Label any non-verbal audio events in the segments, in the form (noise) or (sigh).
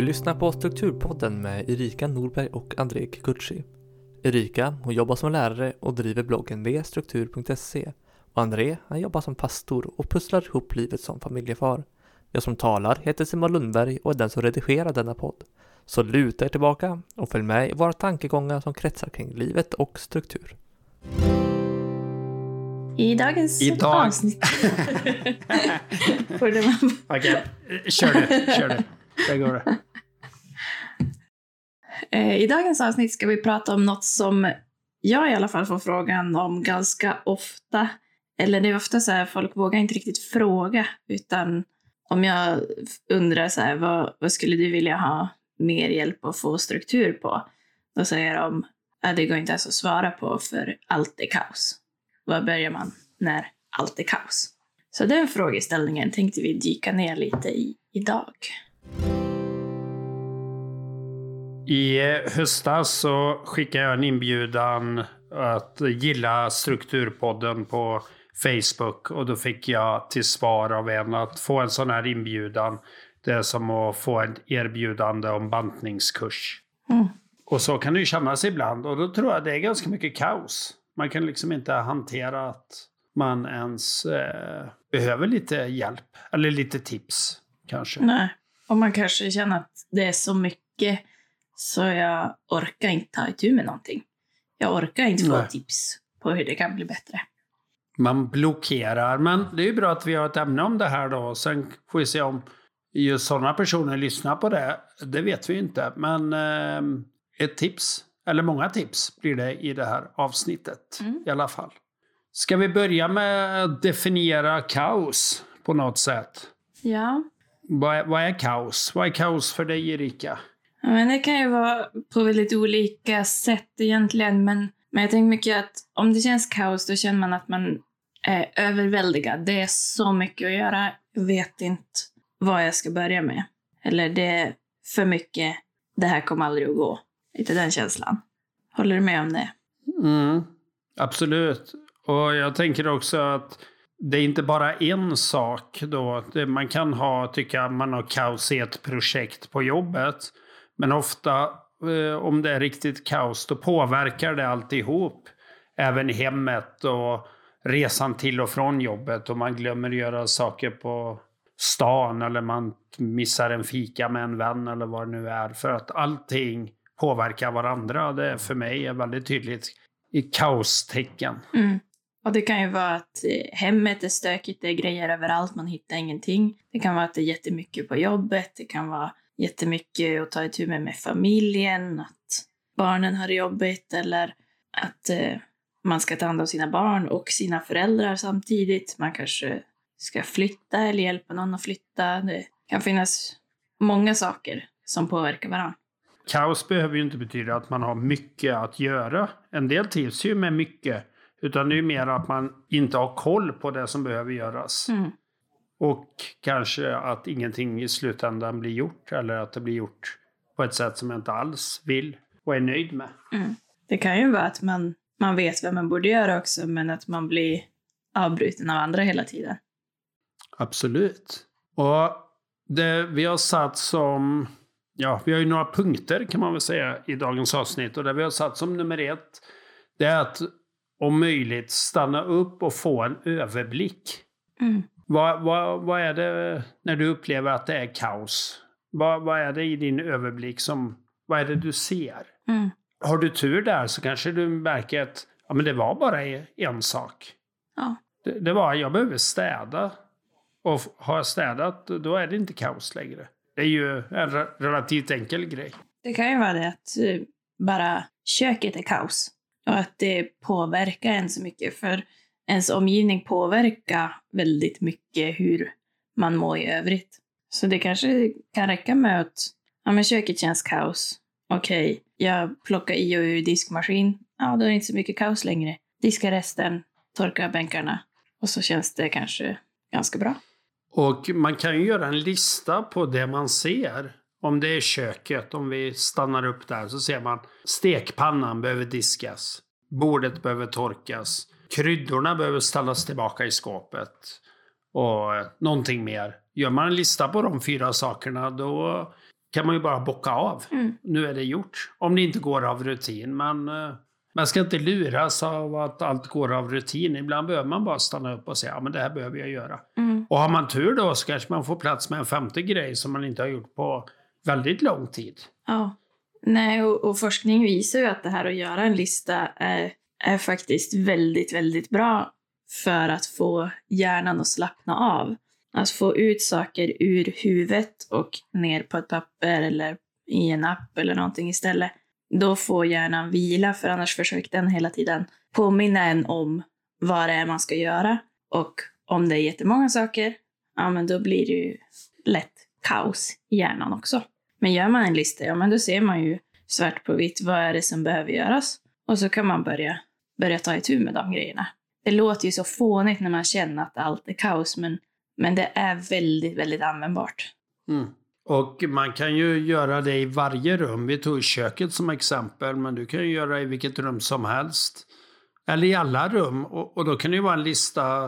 Du lyssnar på Strukturpodden med Erika Norberg och André Kikuchi. Erika, hon jobbar som lärare och driver bloggen vstruktur.se och André, han jobbar som pastor och pusslar ihop livet som familjefar. Jag som talar heter Simon Lundberg och är den som redigerar denna podd. Så luta er tillbaka och följ med i våra tankegångar som kretsar kring livet och struktur. I dagens Idag- avsnitt. (laughs) Okej, kör du. Kör du. Där går det. Eh, I dagens avsnitt ska vi prata om något som jag i alla fall får frågan om ganska ofta. Eller det är ofta så här, folk vågar inte riktigt fråga, utan om jag undrar så här, vad, vad skulle du vilja ha mer hjälp att få struktur på? Då säger de, att det går inte ens att svara på för allt är kaos. Var börjar man när allt är kaos? Så den frågeställningen tänkte vi dyka ner lite i idag. I höstas så skickade jag en inbjudan att gilla Strukturpodden på Facebook och då fick jag till svar av en att få en sån här inbjudan. Det är som att få ett erbjudande om bantningskurs. Mm. Och så kan det ju kännas ibland och då tror jag det är ganska mycket kaos. Man kan liksom inte hantera att man ens eh, behöver lite hjälp eller lite tips kanske. Nej. Och man kanske känner att det är så mycket så jag orkar inte ta itu med någonting. Jag orkar inte få Nej. tips på hur det kan bli bättre. Man blockerar. Men det är ju bra att vi har ett ämne om det här då. Sen får vi se om just sådana personer lyssnar på det. Det vet vi inte. Men eh, ett tips, eller många tips blir det i det här avsnittet Mm. i alla fall. Ska vi börja med att definiera kaos på något sätt? Ja. Vad är, vad är kaos? Vad är kaos för dig Erika? Ja, men det kan ju vara på väldigt olika sätt egentligen. Men, men jag tänker mycket att om det känns kaos då känner man att man är överväldigad. Det är så mycket att göra. Jag vet inte vad jag ska börja med. Eller det är för mycket. Det här kommer aldrig att gå. Lite den känslan. Håller du med om det? Mm, absolut. Och jag tänker också att det är inte bara en sak då. Man kan ha, tycka man har kaos i ett projekt på jobbet. Men ofta eh, om det är riktigt kaos då påverkar det alltihop. Även hemmet och resan till och från jobbet. Och man glömmer göra saker på stan eller man missar en fika med en vän eller vad det nu är. För att allting påverkar varandra. Det är för mig är väldigt tydligt i kaostecken. Mm. Och det kan ju vara att eh, hemmet är stökigt, det är grejer överallt, man hittar ingenting. Det kan vara att det är jättemycket på jobbet, det kan vara jättemycket att ta itu med med familjen, att barnen har det jobbigt eller att eh, man ska ta hand om sina barn och sina föräldrar samtidigt. Man kanske ska flytta eller hjälpa någon att flytta. Det kan finnas många saker som påverkar varandra. Kaos behöver ju inte betyda att man har mycket att göra. En del trivs ju med mycket. Utan det är ju mer att man inte har koll på det som behöver göras. Mm. Och kanske att ingenting i slutändan blir gjort. Eller att det blir gjort på ett sätt som jag inte alls vill och är nöjd med. Det kan ju vara att man, man vet vad man borde göra också, men att man blir avbruten av andra hela tiden. Absolut. Och det vi har satt som... Ja, vi har ju några punkter kan man väl säga i dagens avsnitt. Och det vi har satt som nummer ett, det är att om möjligt stanna upp och få en överblick. Mm. Vad, vad, vad är det när du upplever att det är kaos? Vad, vad är det i din överblick som... Vad är det du ser? Mm. Har du tur där så kanske du märker att ja, men det var bara en sak. Ja. Det, det var jag behöver städa. Och har jag städat då är det inte kaos längre. Det är ju en re- relativt enkel grej. Det kan ju vara det att eh, bara köket är kaos. Och att det påverkar en så mycket. För ens omgivning påverka väldigt mycket hur man mår i övrigt. Så det kanske kan räcka med att ja, men köket känns kaos. Okej, jag plockar i och ur diskmaskin. Ja, då är det inte så mycket kaos längre. Diska resten, torka bänkarna. Och så känns det kanske ganska bra. Och man kan ju göra en lista på det man ser. Om det är köket, om vi stannar upp där, så ser man stekpannan behöver diskas. Bordet behöver torkas. Kryddorna behöver ställas tillbaka i skåpet. Och någonting mer. Gör man en lista på de fyra sakerna då kan man ju bara bocka av. Mm. Nu är det gjort. Om det inte går av rutin. Men eh, man ska inte luras av att allt går av rutin. Ibland behöver man bara stanna upp och säga ja, men det här behöver jag göra. Mm. Och har man tur då så kanske man får plats med en femte grej som man inte har gjort på väldigt lång tid. Ja. Nej, och, och forskning visar ju att det här att göra en lista är, är faktiskt väldigt, väldigt bra för att få hjärnan att slappna av. Att få ut saker ur huvudet och ner på ett papper eller i en app eller någonting istället. Då får hjärnan vila, för annars försöker den hela tiden påminna en om vad det är man ska göra. Och om det är jättemånga saker, ja men då blir det ju lätt kaos i hjärnan också. Men gör man en lista, ja men då ser man ju svart på vitt vad är det som behöver göras. Och så kan man börja, börja ta itu med de grejerna. Det låter ju så fånigt när man känner att allt är kaos, men, men det är väldigt, väldigt användbart. Mm. Och man kan ju göra det i varje rum. Vi tog köket som exempel, men du kan ju göra det i vilket rum som helst. Eller i alla rum. Och, och då kan det ju vara en lista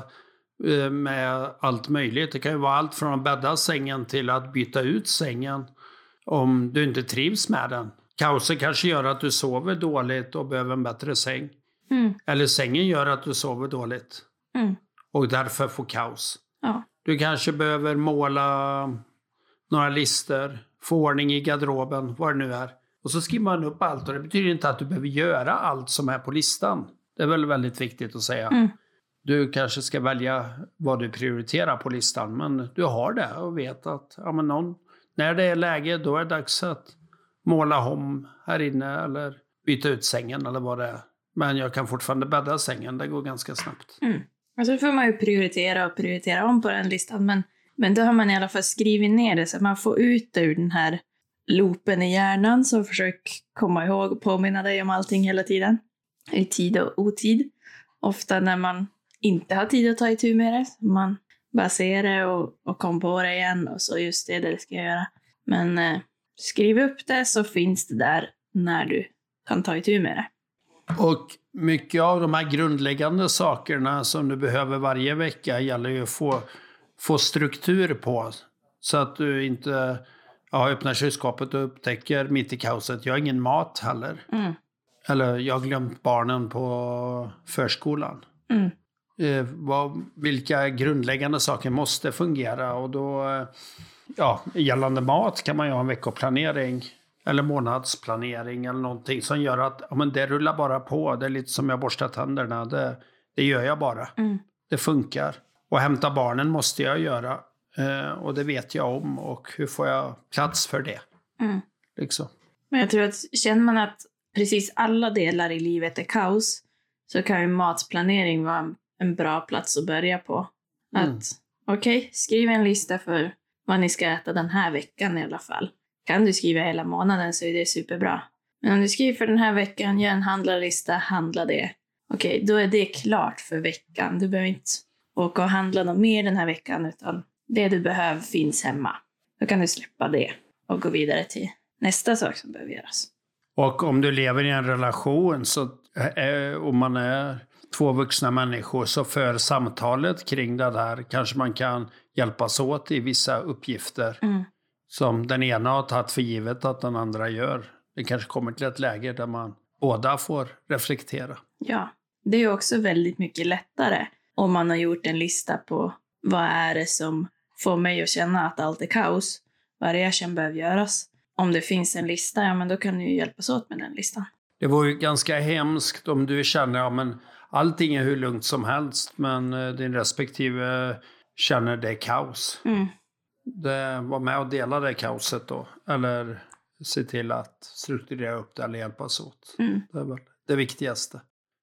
eh, med allt möjligt. Det kan ju vara allt från att bädda sängen till att byta ut sängen om du inte trivs med den. Kaoset kanske gör att du sover dåligt och behöver en bättre säng. Mm, Eller sängen gör att du sover dåligt mm, och därför får kaos. ja, Du kanske behöver måla några lister, få ordning i garderoben, vad det nu är. Och så skriver man upp allt och det betyder inte att du behöver göra allt som är på listan. Det är väl väldigt viktigt att säga. Mm. Du kanske ska välja vad du prioriterar på listan, men du har det och vet att ja, men någon, när det är läge, då är det dags att måla om här inne eller byta ut sängen eller vad det är. Men jag kan fortfarande bädda sängen, det går ganska snabbt. mm. Alltså, och så får man ju prioritera och prioritera om på den listan, men, men då har man i alla fall skrivit ner det så att man får ut det ur den här loopen i hjärnan, så försök komma ihåg och påminna dig om allting hela tiden. I tid och otid. Ofta när man inte har tid att ta itu med det, så man bara ser det och, och kom på det igen och så just det, det ska jag göra. Men eh, skriv upp det så finns det där när du kan ta itu med det. Och mycket av de här grundläggande sakerna som du behöver varje vecka gäller ju att få, få struktur på. Så att du inte ja, öppnar kylskåpet och upptäcker mitt i kaoset, jag har ingen mat heller. Mm. Eller jag har glömt barnen på förskolan. Mm. Eh, vad, vilka grundläggande saker måste fungera? Och då, eh, ja, gällande mat kan man ju ha en veckoplanering. Eller månadsplanering eller någonting som gör att ja, men det rullar bara på. Det är lite som jag borstar tänderna. Det, det gör jag bara. Mm. Det funkar. Och hämta barnen måste jag göra. Eh, och det vet jag om. Och hur får jag plats för det? Mm. Liksom. Men jag tror att känner man att precis alla delar i livet är kaos så kan ju matplanering vara en- bra plats att börja på. Att Mm. okej, skriv en lista för vad ni ska äta den här veckan i alla fall. Kan du skriva hela månaden så är det superbra. Men om du skriver för den här veckan, gör en handlarlista, handla det. Okej, då är det klart för veckan. Du behöver inte åka och handla något mer den här veckan utan det du behöver finns hemma. Då kan du släppa det och gå vidare till nästa sak som behöver göras. Och om du lever i en relation så, eh, och man är två vuxna människor så för samtalet kring det där kanske man kan hjälpas åt i vissa uppgifter Mm. Som den ena har tagit för givet att den andra gör. Det kanske kommer till ett läge där man båda får reflektera. Ja, det är också väldigt mycket lättare om man har gjort en lista på vad är det som får mig att känna att allt är kaos. Vad är det jag känner behöver göras? Om det finns en lista, ja men då kan ni ju hjälpas åt med den listan. Det vore ju ganska hemskt om du känner att ja, allting är hur lugnt som helst men eh, din respektive känner det är kaos. Mm. Det, var med och dela det kaoset då. Eller se till att strukturera upp det eller hjälpas åt. Mm. Det är väl det viktigaste.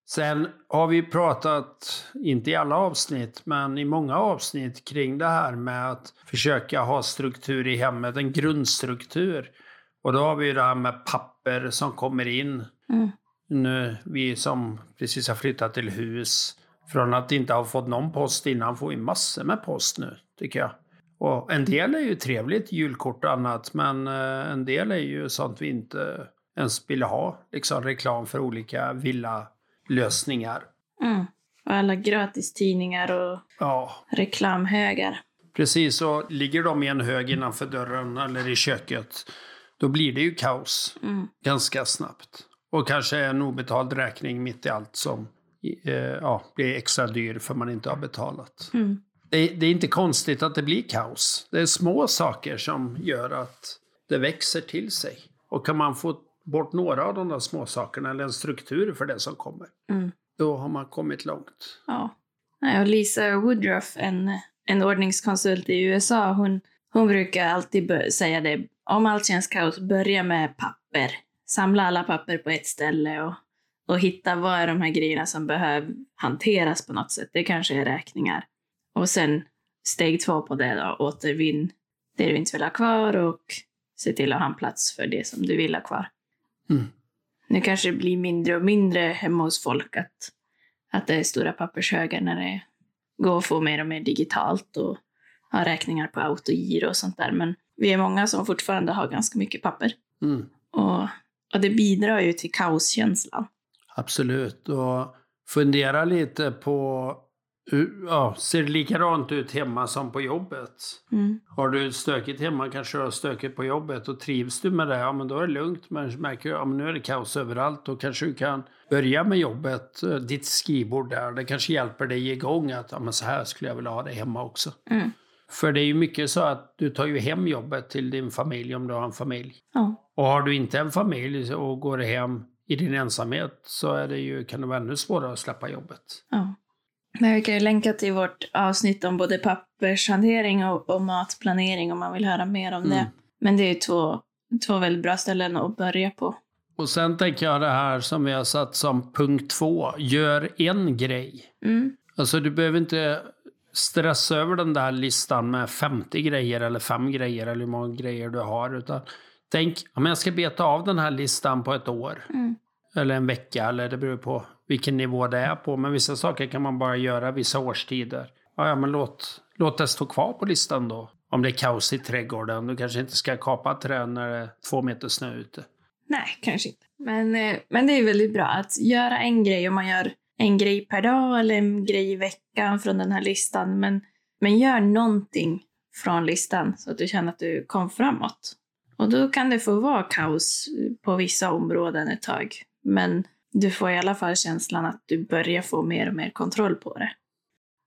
Sen har vi pratat, inte i alla avsnitt, men i många avsnitt kring det här med att försöka ha struktur i hemmet, en grundstruktur. Och då har vi det här med papper som kommer in. Mm. Nu, vi som precis har flyttat till hus, från att inte ha fått någon post innan får vi massor med post nu, tycker jag. Och en del är ju trevligt, julkort och annat, men eh, en del är ju sånt vi inte ens ville ha. Liksom reklam för olika villalösningar. Mm. Och alla gratis tidningar och Ja, reklamhögar. Precis, och ligger de i en hög innanför dörren eller i köket, då blir det ju kaos Mm. ganska snabbt. Och kanske en obetald räkning mitt i allt som eh, ja, blir extra dyr för man inte har betalat. Mm. Det, det är inte konstigt att det blir kaos. Det är små saker som gör att det växer till sig. Och kan man få bort några av de där små sakerna eller en struktur för det som kommer, Mm. då har man kommit långt. Ja. Och Lisa Woodruff, en, en ordningskonsult i USA, hon, hon brukar alltid säga det. Om allt känns kaos, börja med papper. Samla alla papper på ett ställe och, och hitta vad är de här grejerna som behöver hanteras på något sätt. Det kanske är räkningar. Och sen steg två på det då, återvinn det du inte vill ha kvar och se till att ha en plats för det som du vill ha kvar. Mm. Nu kanske det blir mindre och mindre hemma hos folk att, att det är stora pappershögar när det går att få mer och mer digitalt och ha räkningar på autogiro och sånt där. Men vi är många som fortfarande har ganska mycket papper. Mm. Och, och det bidrar ju till kaoskänslan. Absolut. Och fundera lite på, ja, ser det likadant ut hemma som på jobbet? Mm. Har du stökigt hemma kanske du har stökigt på jobbet och trivs du med det, ja men då är det lugnt. Men märker du, ja men nu är det kaos överallt, då kanske du kan börja med jobbet, eh, ditt skrivbord där. Det kanske hjälper dig igång att, ja men så här skulle jag vilja ha det hemma också. Mm. För det är ju mycket så att du tar ju hem jobbet till din familj om du har en familj. Ja. Och har du inte en familj och går hem i din ensamhet så är det ju, kan det vara ännu svårare att släppa jobbet. Ja. Men vi kan ju länka till vårt avsnitt om både pappershantering och, och matplanering om man vill höra mer om Mm. det. Men det är två, två väldigt bra ställen att börja på. Och sen tänker jag det här som vi har satt som punkt två, gör en grej. Mm. Alltså du behöver inte stressa över den där listan med 50 grejer eller 5 grejer eller hur många grejer du har. Utan tänk, om jag ska beta av den här listan på ett år. Mm. Eller en vecka, eller det beror på vilken nivå det är på. Men vissa saker kan man bara göra vissa årstider. Ja, ja men låt, låt det stå kvar på listan då. Om det är kaos i trädgården. Du kanske inte ska kapa träd när det är två meter snö ute. Nej, kanske inte. Men, eh, men det är väldigt bra att göra en grej om man gör en grej per dag eller en grej i veckan från den här listan. Men, men gör någonting från listan så att du känner att du kom framåt. Och då kan det få vara kaos på vissa områden ett tag. Men du får i alla fall känslan att du börjar få mer och mer kontroll på det.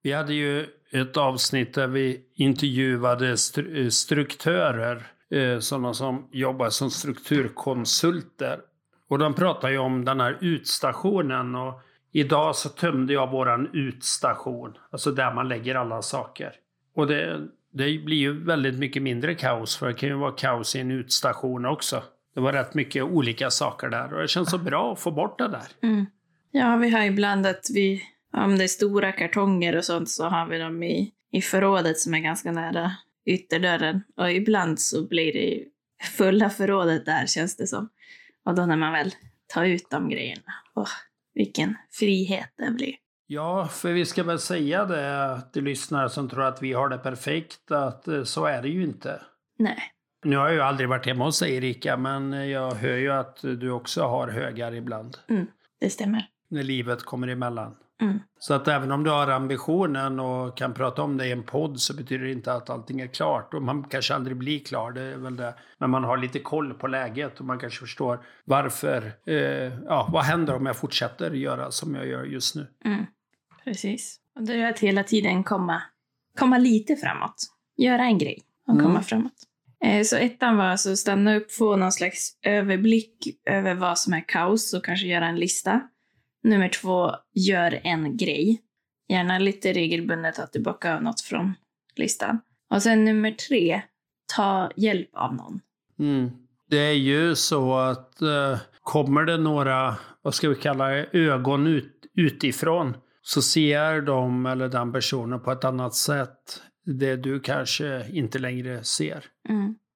Vi hade ju ett avsnitt där vi intervjuade stru- eh, struktörer, eh, sådana som jobbar som strukturkonsulter. Och de pratade ju om den här utstationen och idag så tömde jag våran utstation, alltså där man lägger alla saker. Och det, det blir ju väldigt mycket mindre kaos, för det kan ju vara kaos i en utstation också. Det var rätt mycket olika saker där och det känns så bra att få bort det där. Mm. Ja, vi har ibland att vi, om det är stora kartonger och sånt, så har vi dem i, i förrådet som är ganska nära ytterdörren. Och ibland så blir det fulla förrådet där, känns det som. Och då när man väl tar ut de grejerna, åh, vilken frihet det blir. Ja, för vi ska väl säga det till lyssnare som tror att vi har det perfekt, att eh, så är det ju inte. Nej. Nu har jag ju aldrig varit hemma hos dig Erika, men jag hör ju att du också har högar ibland. Det stämmer. När livet kommer emellan. Mm. Så att även om du har ambitionen och kan prata om det i en podd så betyder det inte att allting är klart. Och man kanske aldrig blir klar, det är väl det. Men man har lite koll på läget och man kanske förstår varför. Eh, ja, vad händer om jag fortsätter göra som jag gör just nu? Mm. Precis. Och det är att hela tiden komma, komma lite framåt. Göra en grej och Mm. komma framåt. Eh, så ettan var alltså stanna upp, få någon slags överblick över vad som är kaos och kanske göra en lista. Nummer två, gör en grej. Gärna lite regelbundet att du bockar av något från listan. Och sen nummer tre, ta hjälp av någon. Mm. Det är ju så att eh, kommer det några, vad ska vi kalla det, ögon ut, utifrån så ser de eller den personen på ett annat sätt det du kanske inte längre ser.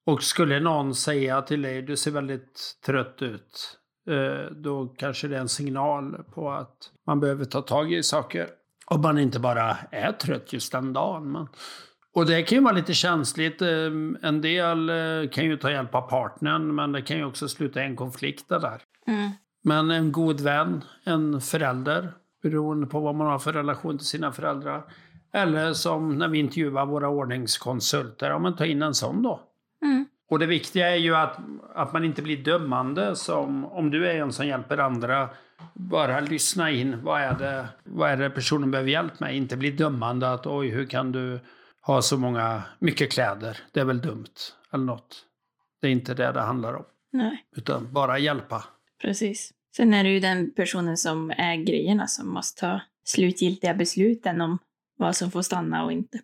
Och skulle någon säga till dig, du ser väldigt trött ut, eh, då kanske det är en signal på att man behöver ta tag i saker. Om man inte bara är trött just den dagen. Men... Och det kan ju vara lite känsligt. eh, En del eh, kan ju ta hjälp av partnern, men det kan ju också sluta i en konflikt det där. Mm. Men en god vän, en förälder, beroende på vad man har för relation till sina föräldrar, Eller som när vi intervjuar våra ordningskonsulter, ja men ta in en sån då. Mm. Och det viktiga är ju att, att man inte blir dömande som om du är en som hjälper andra. Bara lyssna in. Vad är det, vad är det personen behöver hjälp med? Inte bli dömande att oj, hur kan du ha så många, mycket kläder? Det är väl dumt. Eller något. Det är inte det det handlar om. Nej, Utan bara hjälpa. precis. Sen är det ju den personen som äger grejerna som måste ta slutgiltiga besluten om vad som får stanna och inte.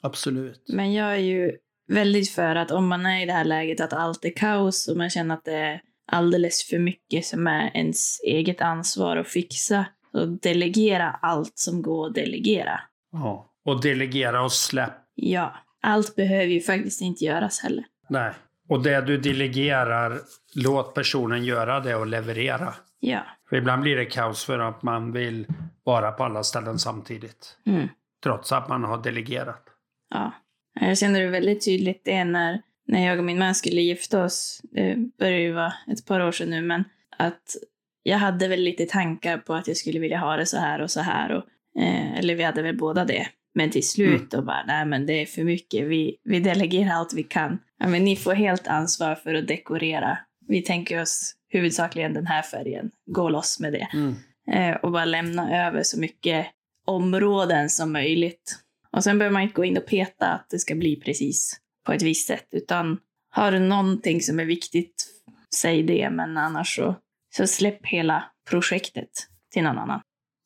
Absolut. Men jag är ju väldigt för att om man är i det här läget att allt är kaos och man känner att det är alldeles för mycket som är ens eget ansvar att fixa, så delegera allt som går att delegera. Ja. Och delegera och släpp. Ja, allt behöver ju faktiskt inte göras heller. Nej. Och det du delegerar, låt personen göra det och leverera. Ja. För ibland blir det kaos för att man vill vara på alla ställen samtidigt. Mm. Trots att man har delegerat. Ja. Jag känner det väldigt tydligt det när, när jag och min man skulle gifta oss. Det börjar ju vara ett par år sedan nu, men att jag hade väl lite tankar på att jag skulle vilja ha det så här och så här. Och, eh, eller vi hade väl båda det. Men till slut då bara, nej men det är för mycket. Vi, vi delegerar allt vi kan. Ja, men ni får helt ansvar för att dekorera. Vi tänker oss huvudsakligen den här färgen. Gå loss med det. Mm. Eh, och bara lämna över så mycket områden som möjligt. Och sen behöver man inte gå in och peta att det ska bli precis på ett visst sätt, utan har du någonting som är viktigt, säg det, men annars så, så släpp hela projektet till någon annan.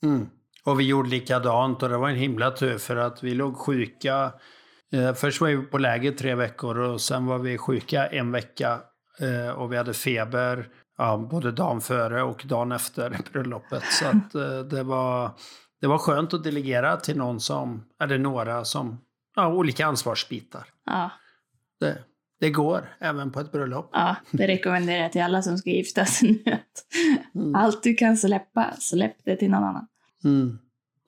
Mm. Och vi gjorde likadant och det var en himla tur för att vi låg sjuka. Eh, först var vi på läger tre veckor och sen var vi sjuka en vecka. Eh, och vi hade feber ja, både dagen före och dagen efter (laughs) bröllopet. Så att, eh, det, var, det var skönt att delegera till någon som, eller några som, ja, olika ansvarsbitar. Ja, Det, det går även på ett bröllop. ja, det rekommenderar jag till alla som ska gifta sig nu. Att Mm. Allt du kan släppa, släpp det till någon annan. Mm.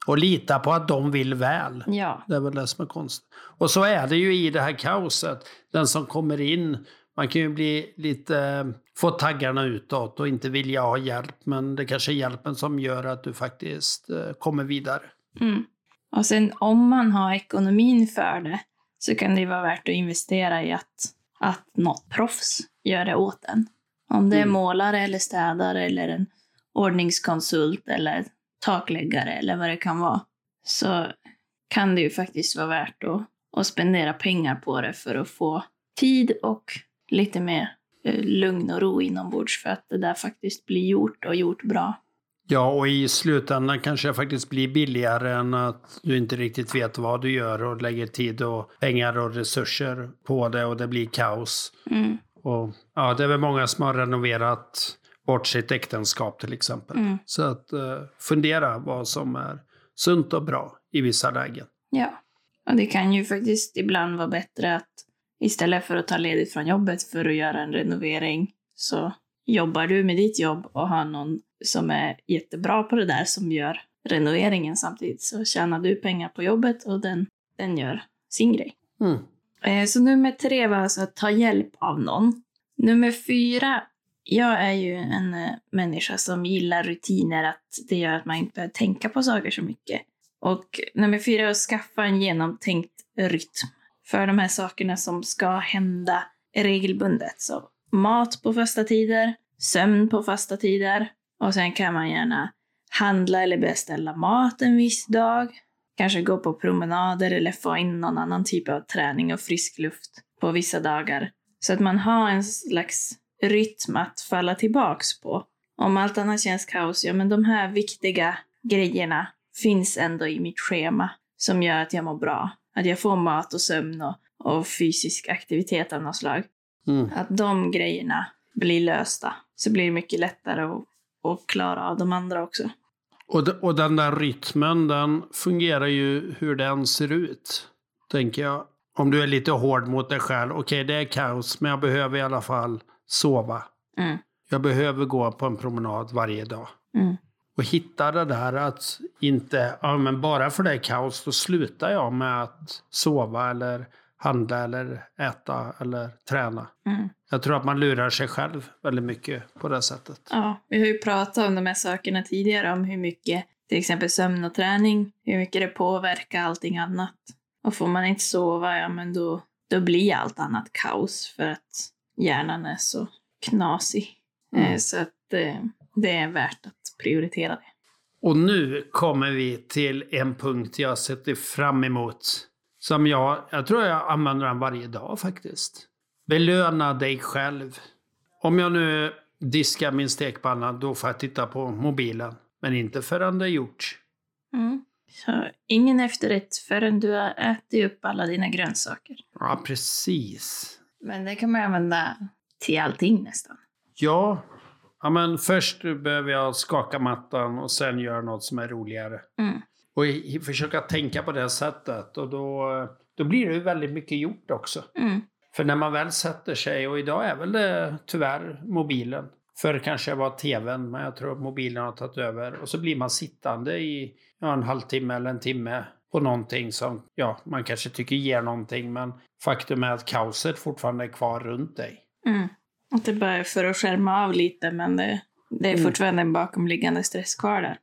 Och lita på att de vill väl. Ja, Det är väl det som är konstigt. Och så är det ju i det här kaoset. Den som kommer in, man kan ju bli lite, få taggarna utåt och inte vilja ha hjälp. Men det kanske är hjälpen som gör att du faktiskt eh, kommer vidare. Mm. Och sen om man har ekonomin för det så kan det vara värt att investera i att, att något proffs gör det åt en. Om det är Mm. målare eller städare eller en ordningskonsult eller takläggare eller vad det kan vara. Så kan det ju faktiskt vara värt att, att spendera pengar på det för att få tid och lite mer eh, lugn och ro inombords för att det där faktiskt blir gjort och gjort bra. Ja, och i slutändan kanske det faktiskt blir billigare än att du inte riktigt vet vad du gör och lägger tid och pengar och resurser på det och det blir kaos. Mm. Och, ja, det är väl många som har renoverat bort sitt äktenskap till exempel. Mm. Så att eh, fundera vad som är sunt och bra i vissa lägen. Ja, och det kan ju faktiskt ibland vara bättre att istället för att ta ledigt från jobbet för att göra en renovering så jobbar du med ditt jobb och har någon som är jättebra på det där som gör renoveringen samtidigt. Så tjänar du pengar på jobbet och den, den gör sin grej. Mm. Eh, Så nummer tre var alltså att ta hjälp av någon. Nummer fyra, jag är ju en eh, människa som gillar rutiner, att det gör att man inte behöver tänka på saker så mycket. Och nummer fyra är att skaffa en genomtänkt rytm för de här sakerna som ska hända regelbundet. Så mat på fasta tider, sömn på fasta tider och sen kan man gärna handla eller beställa mat en viss dag. Kanske gå på promenader eller få in någon annan typ av träning och frisk luft på vissa dagar. Så att man har en slags rytm att falla tillbaks på. Om allt annat känns kaos, ja men de här viktiga grejerna finns ändå i mitt schema som gör att jag mår bra. Att jag får mat och sömn och, och fysisk aktivitet av något slag. Mm. Att de grejerna blir lösta så blir det mycket lättare att, att klara av de andra också. Och, de, och den där rytmen, den fungerar ju hur den ser ut. Tänker jag. Om du är lite hård mot dig själv. Okej, det är kaos, men jag behöver i alla fall sova. Mm. Jag behöver gå på en promenad varje dag. Mm. Och hitta det där att inte, ja men bara för det är kaos, då slutar jag med att sova eller handla eller äta eller träna. Mm. Jag tror att man lurar sig själv väldigt mycket på det sättet. Ja, vi har ju pratat om de här sakerna tidigare, om hur mycket till exempel sömn och träning, hur mycket det påverkar allting annat. Och får man inte sova, ja men då, då blir allt annat kaos för att hjärnan är så knasig. Mm. Eh, Så att eh, det är värt att prioritera det. Och nu kommer vi till en punkt jag sätter fram emot. Som jag, jag tror jag använder den varje dag faktiskt. Belöna dig själv. Om jag nu diskar min stekpanna, då får jag titta på mobilen. Men inte förrän det är gjort. Mm. Så ingen efterrätt förrän du har ätit upp alla dina grönsaker. Ja, precis. Men det kan man använda till allting nästan. Ja, ja men först behöver jag skaka mattan och sen göra något som är roligare. Mm. Och i, försöka tänka på det sättet. Och då, då blir det ju väldigt mycket gjort också. Mm. För när man väl sätter sig, och idag är väl det tyvärr mobilen. Förr kanske det var tvn, men jag tror att mobilen har tagit över. Och så blir man sittande i ja, en halvtimme eller en timme på någonting som, ja, man kanske tycker ger någonting. Men faktum är att kaoset fortfarande är kvar runt dig. Mm. Att det bara är för att skärma av lite, men det, det är Mm. fortfarande en bakomliggande stress kvar där.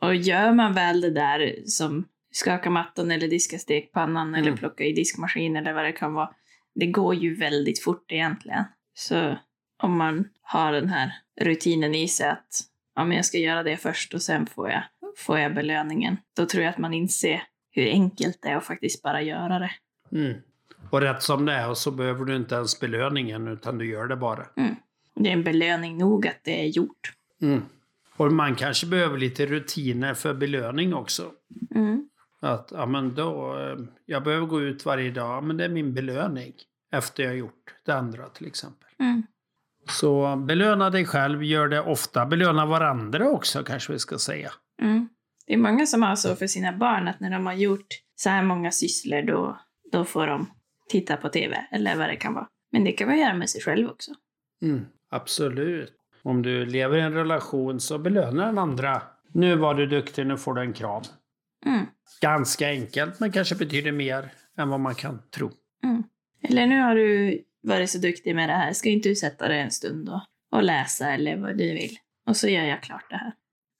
Och gör man väl det där som skaka mattan eller diska stekpannan eller Mm. plocka i diskmaskin eller vad det kan vara. Det går ju väldigt fort egentligen. Så om man har den här rutinen i sig att ja, men jag ska göra det först och sen får jag, får jag belöningen. Då tror jag att man inser hur enkelt det är att faktiskt bara göra det. Mm. Och rätt som det är så behöver du inte ens belöningen utan du gör det bara. Det är en belöning nog att det är gjort. Mm. Och man kanske behöver lite rutiner för belöning också. Mm. Att, ja men då, eh, jag behöver gå ut varje dag, men det är min belöning. Efter jag har gjort det andra till exempel. Mm. Så belöna dig själv, gör det ofta. Belöna varandra också kanske vi ska säga. Mm. Det är många som har så för sina barn att när de har gjort så här många sysslor då, då får de titta på TV eller vad det kan vara. Men det kan man göra med sig själv också. Mm, absolut. Om du lever i en relation så belöna den andra. Nu var du duktig, nu får du en kram. Mm. Ganska enkelt, men kanske betyder mer än vad man kan tro. Mm. Eller nu har du varit så duktig med det här, ska inte du sätta dig en stund och, och läsa eller vad du vill? Och så gör jag klart det här.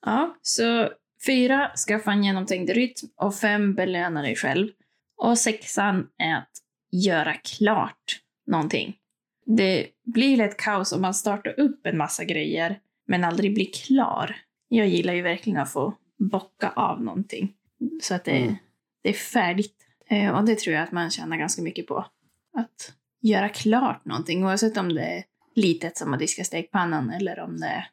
Ja, så fyra, skaffa en genomtänkt rytm och fem, belöna dig själv. Och sexan är att göra klart någonting. Det blir lätt kaos om man startar upp en massa grejer men aldrig blir klar. Jag gillar ju verkligen att få bocka av någonting så att det, Mm. det är färdigt. Eh, och det tror jag att man tjänar ganska mycket på. Att göra klart någonting, oavsett om det är litet som att diska stekpannan eller om det är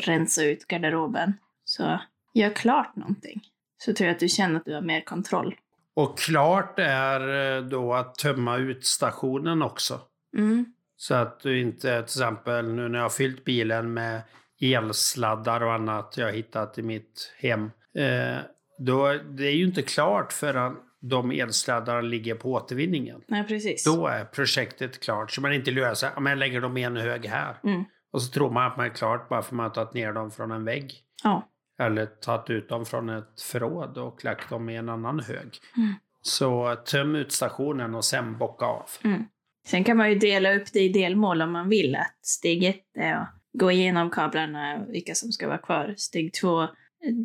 rensa ut garderoben. Så gör klart någonting. Så tror jag att du känner att du har mer kontroll. Och klart är eh, då att tömma utstationen också. Mm. Så att du inte till exempel nu när jag har fyllt bilen med elsladdar och annat jag har hittat i mitt hem. Eh, då, det är ju inte klart förrän de elsladdarna ligger på återvinningen. Nej, precis. Då är projektet klart. Så man inte. Ja, men jag lägger dem i en hög här. Mm. Och så tror man att man är klart bara för att man har tagit ner dem från en vägg. Ja. Eller tagit ut dem från ett förråd och lagt dem i en annan hög. Mm. Så töm utstationen och sen bocka av. Mm. Sen kan man ju dela upp det i delmål om man vill. Att steg ett är att gå igenom kablarna, vilka som ska vara kvar. Steg två,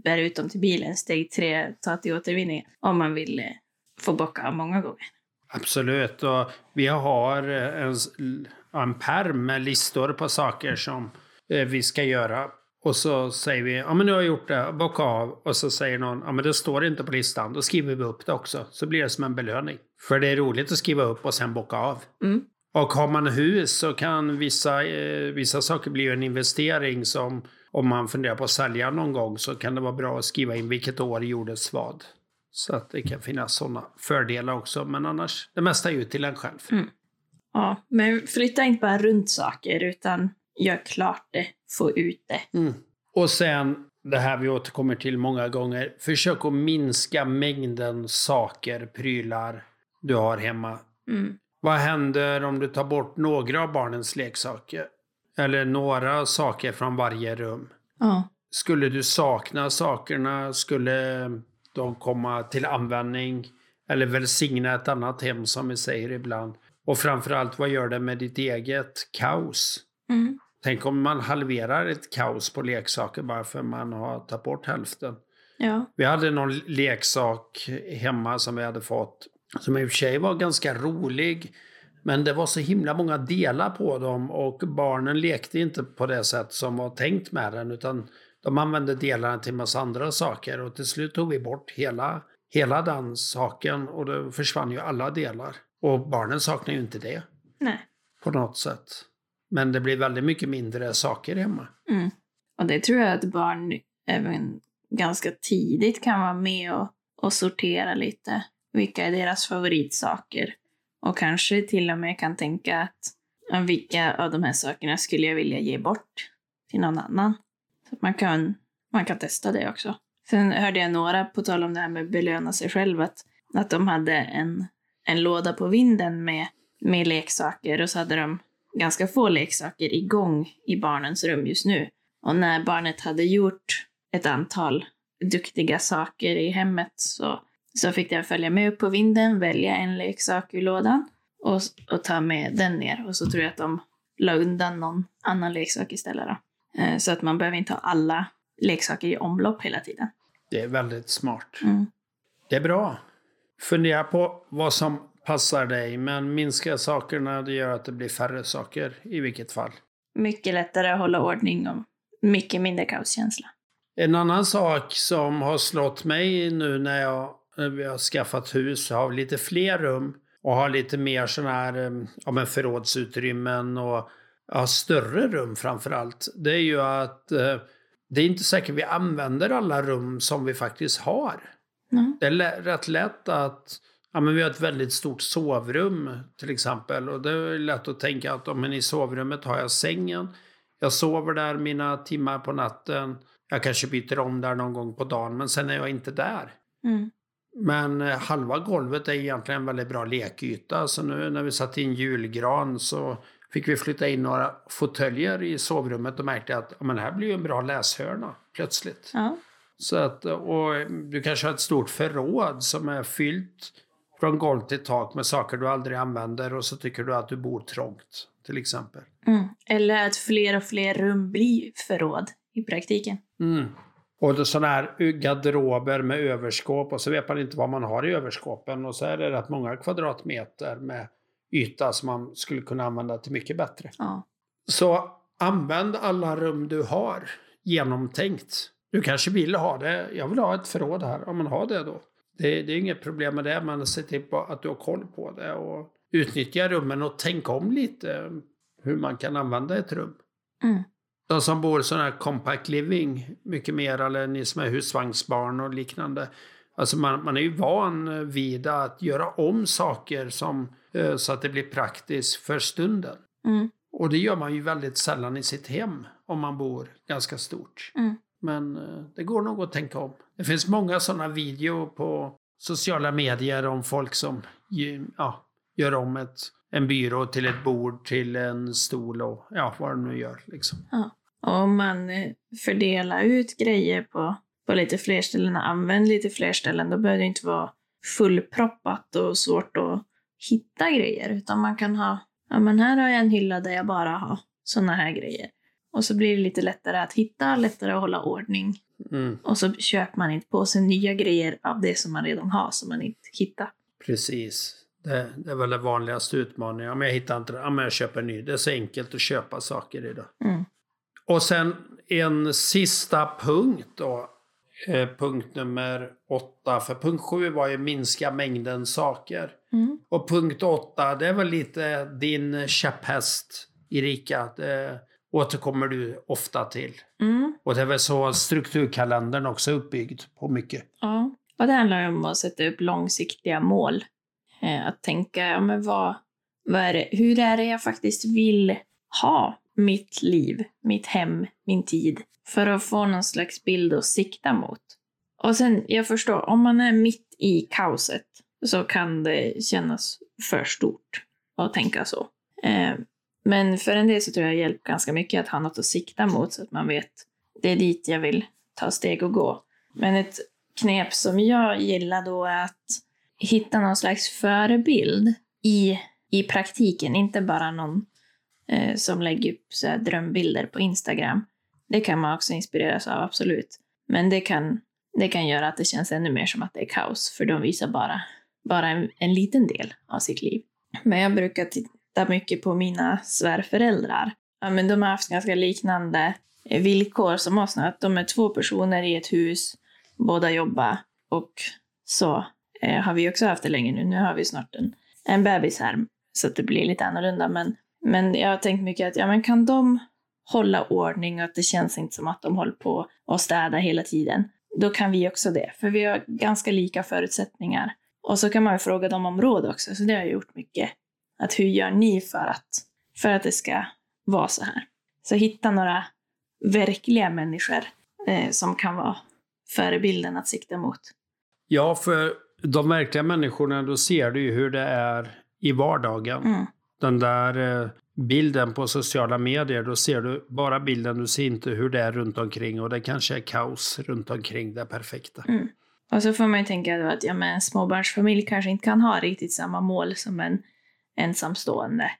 bär ut dem till bilen. Steg tre, ta till återvinning. Om man vill eh, få bocka av många gånger. Absolut. Och vi har eh, en, en perm med listor på saker som eh, vi ska göra. Och så säger vi, ja men nu har jag gjort det, bocka av. Och så säger någon, ja men det står inte på listan. Då skriver vi upp det också. Så blir det som en belöning. För det är roligt att skriva upp och sen bocka av. Mm. Och har man hus så kan vissa, eh, vissa saker bli en investering som om man funderar på att sälja någon gång så kan det vara bra att skriva in vilket år gjordes vad. Så att det kan finnas sådana fördelar också. Men annars, det mesta är ju till en själv. Mm. Ja, men flytta inte bara runt saker utan gör klart det, få ut det. Mm. Och sen det här vi återkommer till många gånger. Försök att minska mängden saker, prylar du har hemma. Mm. Vad händer om du tar bort några av barnens leksaker? Eller några saker från varje rum? Ja. Skulle du sakna sakerna? Skulle de komma till användning? Eller välsigna ett annat hem som vi säger ibland. Och framförallt, vad gör det med ditt eget kaos? Mm. Tänk om man halverar ett kaos på leksaker bara för man har tagit bort hälften. Ja. Vi hade någon leksak hemma som vi hade fått. Som i och för sig var ganska rolig. Men det var så himla många delar på dem och barnen lekte inte på det sätt som var tänkt med den. Utan de använde delarna till massa andra saker. Och till slut tog vi bort hela, hela den saken och då försvann ju alla delar. Och barnen saknar ju inte det Nej. på något sätt. Men det blir väldigt mycket mindre saker hemma. Mm. Och det tror jag att barn även ganska tidigt kan vara med och, och sortera lite. Vilka är deras favoritsaker? Och kanske till och med kan tänka att vilka av de här sakerna skulle jag vilja ge bort till någon annan? Så att man kan, man kan testa det också. Sen hörde jag några, på tal om det här med att belöna sig själv, att, att de hade en, en låda på vinden med, med leksaker och så hade de ganska få leksaker igång i barnens rum just nu. Och när barnet hade gjort ett antal duktiga saker i hemmet så, så fick den följa med upp på vinden, välja en leksak ur lådan och, och ta med den ner. Och så tror jag att de la undan någon annan leksak istället. Då. Eh, Så att man behöver inte ha alla leksaker i omlopp hela tiden. Det är väldigt smart. Mm. Det är bra. Fundera på vad som passar dig, men minska sakerna, det gör att det blir färre saker i vilket fall. Mycket lättare att hålla ordning och mycket mindre kaoskänsla. En annan sak som har slått mig nu när, jag, när vi har skaffat hus, har lite fler rum och har lite mer sådana här eh, ja, men förrådsutrymmen och ja, större rum framför allt. Det är ju att eh, det är inte säkert vi använder alla rum som vi faktiskt har. Mm. Det är rätt lätt att Ja, men vi har ett väldigt stort sovrum till exempel. Och det är lätt att tänka att om men i sovrummet har jag sängen. Jag sover där mina timmar på natten. Jag kanske byter om där någon gång på dagen, men sen är jag inte där. Mm. Men eh, halva golvet är egentligen en väldigt bra lekyta. Så nu när vi satte in julgran så fick vi flytta in några fåtöljer i sovrummet och märkte att ja, men här blir ju en bra läshörna plötsligt. Ja. Så att, och du kanske har ett stort förråd som är fyllt från golv till tak med saker du aldrig använder och så tycker du att du bor trångt, till exempel. Mm. Eller att fler och fler rum blir förråd i praktiken. Mm. Och sådana här garderober med överskåp och så vet man inte vad man har i överskåpen och så är det rätt många kvadratmeter med yta som man skulle kunna använda till mycket bättre. Ja. Så använd alla rum du har genomtänkt. Du kanske vill ha det. Jag vill ha ett förråd här. Ja, men ha det då. Det, det är inget problem med det, men se till att du har koll på det och utnyttja rummen och tänk om lite hur man kan använda ett rum. Mm. De som bor sån här compact living mycket mer, eller ni som är husvagnsbarn och liknande. Alltså man, man är ju van vid att göra om saker som, eh, så att det blir praktiskt för stunden. Mm. Och det gör man ju väldigt sällan i sitt hem om man bor ganska stort. Mm. Men eh, det går nog att tänka om. Det finns många sådana videor på sociala medier om folk som ja, gör om ett, en byrå till ett bord, till en stol och ja, vad de nu gör. Liksom. Och om man eh, fördelar ut grejer på, på lite fler ställen och använder lite fler ställen, då behöver det inte vara fullproppat och svårt att hitta grejer. Utan man kan ha, ja men här har jag en hylla där jag bara har sådana här grejer. Och så blir det lite lättare att hitta, lättare att hålla ordning. Mm, Och så köper man inte på sig nya grejer av det som man redan har, som man inte hittar. precis. Det, det är väl den vanligaste utmaningen. Om jag hittar inte det, ja, men jag köper en ny. Det är så enkelt att köpa saker idag. Mm. Och sen en sista punkt då. Eh, punkt nummer åtta. För punkt sju var ju minska mängden saker. Mm. Och punkt åtta, det är väl lite din käpphäst, Erika. Det återkommer du ofta till. Mm. Och det är väl så strukturkalendern också är uppbyggd på mycket. Ja, och det handlar om att sätta upp långsiktiga mål. Eh, att tänka, ja, men vad, vad är det, hur är det jag faktiskt vill ha mitt liv, mitt hem, min tid? För att få någon slags bild att sikta mot. Och sen, jag förstår, om man är mitt i kaoset så kan det kännas för stort att tänka så. Men för en del så tror jag det hjälper ganska mycket att ha något att sikta mot så att man vet det är dit jag vill ta steg och gå. Men ett knep som jag gillar då är att hitta någon slags förebild i, i praktiken, inte bara någon eh, som lägger upp så här, drömbilder på Instagram. Det kan man också inspireras av, absolut. Men det kan, det kan göra att det känns ännu mer som att det är kaos, för de visar bara, bara en, en liten del av sitt liv. Men jag brukar titta mycket på mina svärföräldrar. Ja, men de har haft ganska liknande eh, villkor som oss nu, att de är två personer i ett hus, båda jobbar och så eh, har vi också haft det länge nu. Nu har vi snart en, en bebis här, så att det blir lite annorlunda. Men, men jag har tänkt mycket att ja, men kan de hålla ordning och att det känns inte som att de håller på och städa hela tiden, då kan vi också det. För vi har ganska lika förutsättningar. Och så kan man ju fråga dem om råd också, så det har jag gjort mycket. Att hur gör ni för att, för att det ska vara så här? Så hitta några verkliga människor eh, som kan vara förebilden att sikta mot. Ja, för de verkliga människorna, då ser du ju hur det är i vardagen. Mm. Den där eh, bilden på sociala medier, då ser du bara bilden, du ser inte hur det är runt omkring och det kanske är kaos runt omkring det perfekta. Mm. Och så får man ju tänka då att ja, men en småbarnsfamilj kanske inte kan ha riktigt samma mål som en ensamstående.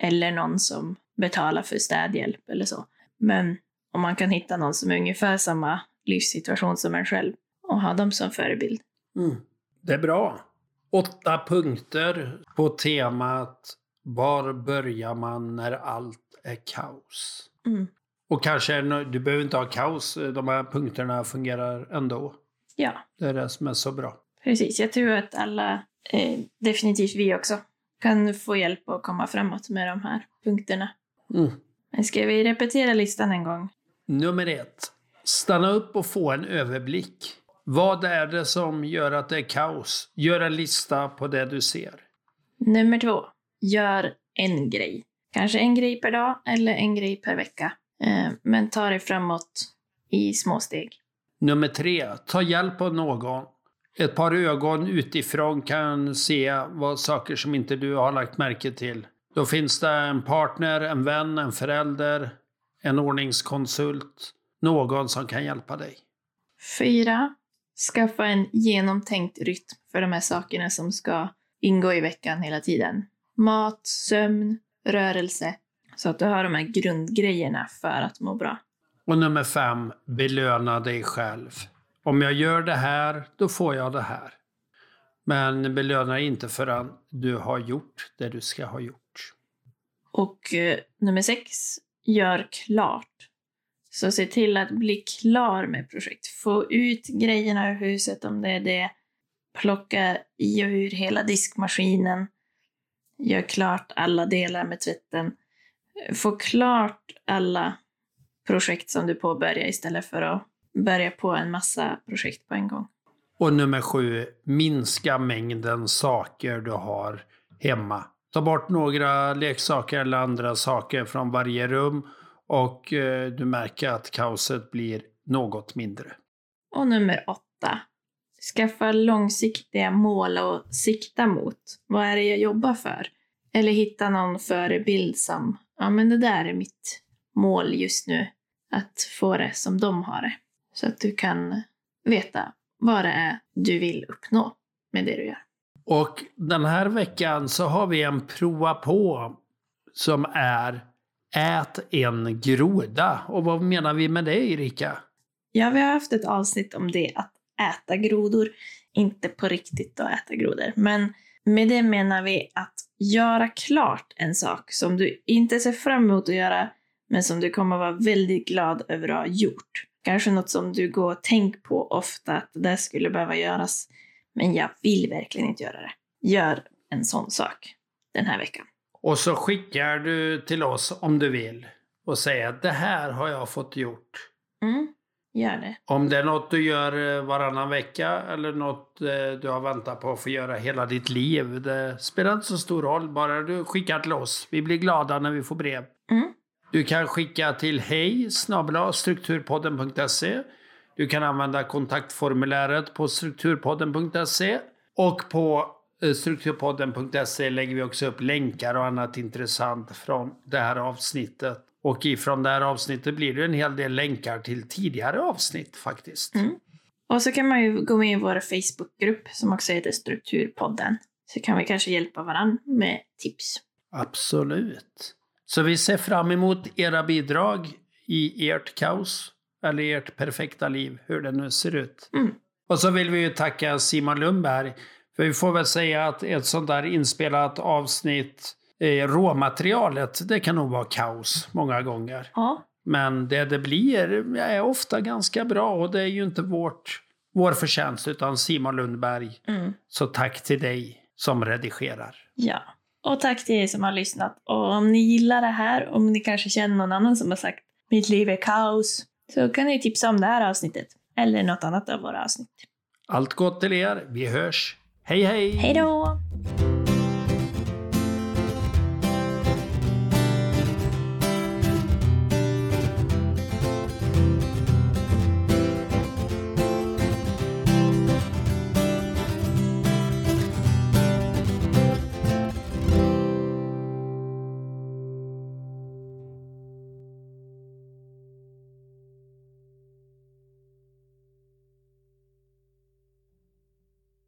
Eller någon som betalar för städhjälp eller så. Men om man kan hitta någon som är ungefär samma livssituation som en själv och ha dem som förebild. Mm. Det är bra. Åtta punkter på temat Var börjar man när allt är kaos? Mm. Och kanske, du behöver inte ha kaos, de här punkterna fungerar ändå. Ja, Det är det som är så bra. precis. Jag tror att alla, eh, definitivt vi också, kan få hjälp att komma framåt med de här punkterna. Mm. Men ska vi repetera listan en gång? Nummer ett. Stanna upp och få en överblick. Vad är det som gör att det är kaos? Gör en lista på det du ser. Nummer två. Gör en grej. Kanske en grej per dag eller en grej per vecka. Eh, men ta dig framåt i små steg. Nummer tre. Ta hjälp av någon. Ett par ögon utifrån kan se vad saker som inte du har lagt märke till. Då finns det en partner, en vän, en förälder, en ordningskonsult. Någon som kan hjälpa dig. Fyra. Skaffa en genomtänkt rytm för de här sakerna som ska ingå i veckan hela tiden. Mat, sömn, rörelse. Så att du har de här grundgrejerna för att må bra. Och nummer fem, belöna dig själv. Om jag gör det här, då får jag det här. Men belöna inte förrän du har gjort det du ska ha gjort. Och eh, nummer sex, gör klart. Så se till att bli klar med projekt. Få ut grejerna ur huset om det är det. Plocka i och ur hela diskmaskinen. Gör klart alla delar med tvätten. Få klart alla projekt som du påbörjar istället för att börja på en massa projekt på en gång. Och nummer sju, minska mängden saker du har hemma. Ta bort några leksaker eller andra saker från varje rum och eh, du märker att kaoset blir något mindre. Och nummer åtta. Skaffa långsiktiga mål att sikta mot. Vad är det jag jobbar för? Eller hitta någon förebild som, ja men det där är mitt mål just nu. Att få det som de har det. Så att du kan veta vad det är du vill uppnå med det du gör. Och den här veckan så har vi en prova på som är Ät en groda. Och vad menar vi med det Erika? Ja, vi har haft ett avsnitt om det, att äta grodor. Inte på riktigt att äta grodor, men med det menar vi att göra klart en sak som du inte ser fram emot att göra, men som du kommer vara väldigt glad över att ha gjort. Kanske något som du går och tänker på ofta, att det där skulle behöva göras, men jag vill verkligen inte göra det. Gör en sån sak den här veckan. Och så skickar du till oss om du vill och säger att det här har jag fått gjort. Mm, gör det. Om det är något du gör eh, varannan vecka eller något eh, du har väntat på att få göra hela ditt liv. Det spelar inte så stor roll, bara du skickar till oss. Vi blir glada när vi får brev. Mm. Du kan skicka till hej strukturpodden.se. Du kan använda kontaktformuläret på strukturpodden.se. Och på eh, strukturpodden.se lägger vi också upp länkar och annat intressant från det här avsnittet. Och ifrån det här avsnittet blir det en hel del länkar till tidigare avsnitt faktiskt. Mm. Och så kan man ju gå med i vår Facebookgrupp som också heter Strukturpodden. Så kan vi kanske hjälpa varandra med tips. Absolut. Så vi ser fram emot era bidrag i ert kaos, eller ert perfekta liv, hur det nu ser ut. Mm. Och så vill vi ju tacka Simon Lundberg, för vi får väl säga att ett sånt där inspelat avsnitt, eh, råmaterialet, det kan nog vara kaos många gånger. Ja, Men det det blir är ofta ganska bra och det är ju inte vårt, vår förtjänst utan Simon Lundberg. mm. Så tack till dig som redigerar. ja. Och tack till er som har lyssnat. Och om ni gillar det här, om ni kanske känner någon annan som har sagt mitt liv är kaos, så kan ni tipsa om det här avsnittet. Eller något annat av våra avsnitt. Allt gott till er. Vi hörs. Hej hej! Hej då!